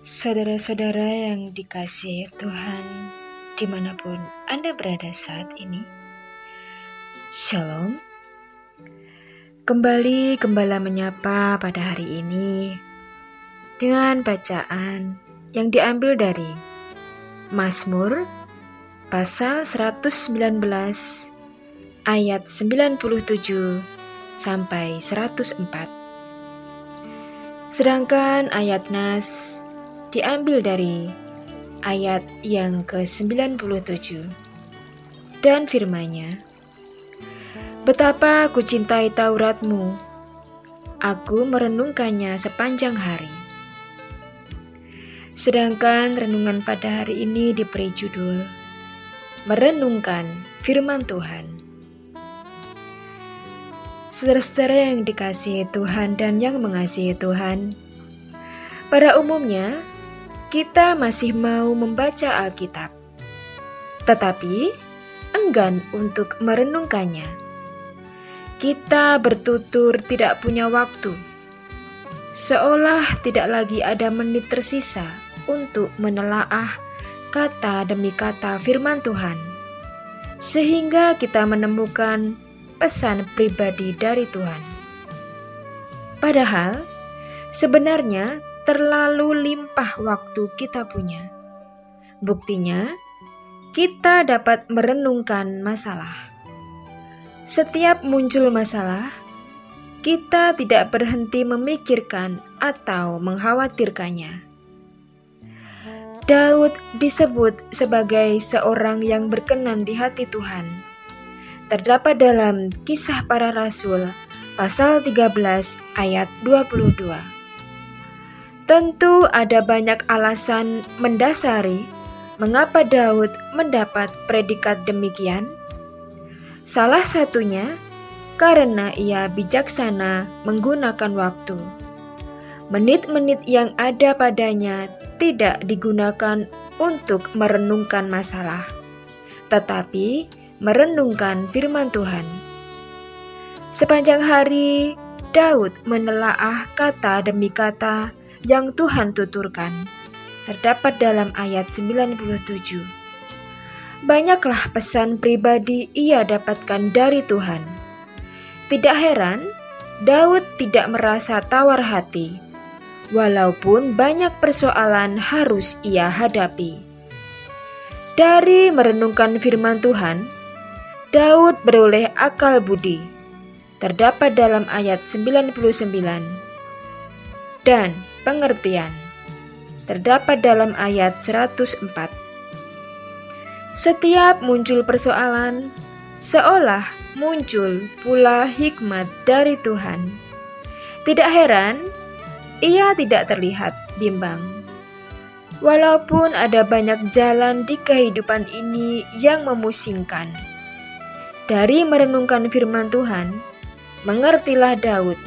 Saudara-saudara yang dikasihi Tuhan, di mana pun Anda berada saat ini, Shalom. Kembali Gembala menyapa pada hari ini dengan bacaan yang diambil dari Mazmur pasal 119 ayat 97 sampai 104. Sedangkan ayat Nas diambil dari ayat yang ke-97 dan firmanya Betapa ku cintai Tauratmu Aku merenungkannya sepanjang hari Sedangkan renungan pada hari ini diberi judul Merenungkan Firman Tuhan Saudara-saudara yang dikasihi Tuhan dan yang mengasihi Tuhan, pada umumnya kita masih mau membaca Alkitab, tetapi enggan untuk merenungkannya. Kita bertutur tidak punya waktu, seolah tidak lagi ada menit tersisa untuk menelaah kata demi kata firman Tuhan, sehingga kita menemukan pesan pribadi dari Tuhan. Padahal, sebenarnya terlalu limpah waktu kita punya. Buktinya, kita dapat merenungkan masalah. Setiap muncul masalah, kita tidak berhenti memikirkan atau mengkhawatirkannya. Daud disebut sebagai seorang yang berkenan di hati Tuhan. Terdapat dalam Kisah Para Rasul pasal 13 ayat 22. Tentu ada banyak alasan mendasari mengapa Daud mendapat predikat demikian. Salah satunya karena ia bijaksana menggunakan waktu. Menit-menit yang ada padanya tidak digunakan untuk merenungkan masalah, tetapi merenungkan firman Tuhan. Sepanjang hari, Daud menelaah kata demi kata yang Tuhan tuturkan terdapat dalam ayat 97. Banyaklah pesan pribadi ia dapatkan dari Tuhan. Tidak heran, Daud tidak merasa tawar hati, walaupun banyak persoalan harus ia hadapi. Dari merenungkan firman Tuhan, Daud beroleh akal budi. Terdapat dalam ayat 99. Dan pengertian. Terdapat dalam ayat 104. Setiap muncul persoalan, seolah muncul pula hikmat dari Tuhan. Tidak heran, ia tidak terlihat bimbang. Walaupun ada banyak jalan di kehidupan ini yang memusingkan. Dari merenungkan firman Tuhan, mengertilah Daud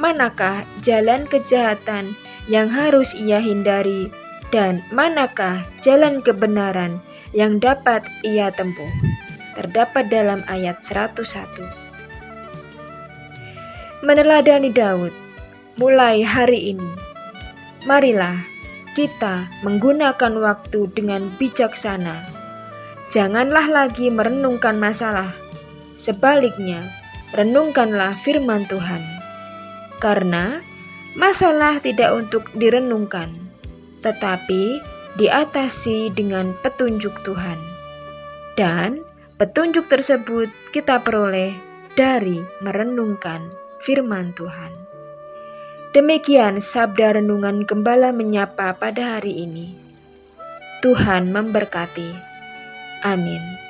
manakah jalan kejahatan yang harus ia hindari, dan manakah jalan kebenaran yang dapat ia tempuh. Terdapat dalam ayat 101. Meneladani Daud, mulai hari ini, marilah kita menggunakan waktu dengan bijaksana. Janganlah lagi merenungkan masalah, sebaliknya, renungkanlah firman Tuhan. Karena Masalah tidak untuk direnungkan, tetapi diatasi dengan petunjuk Tuhan. Dan petunjuk tersebut kita peroleh dari merenungkan firman Tuhan. Demikian sabda renungan gembala menyapa pada hari ini. Tuhan memberkati. Amin.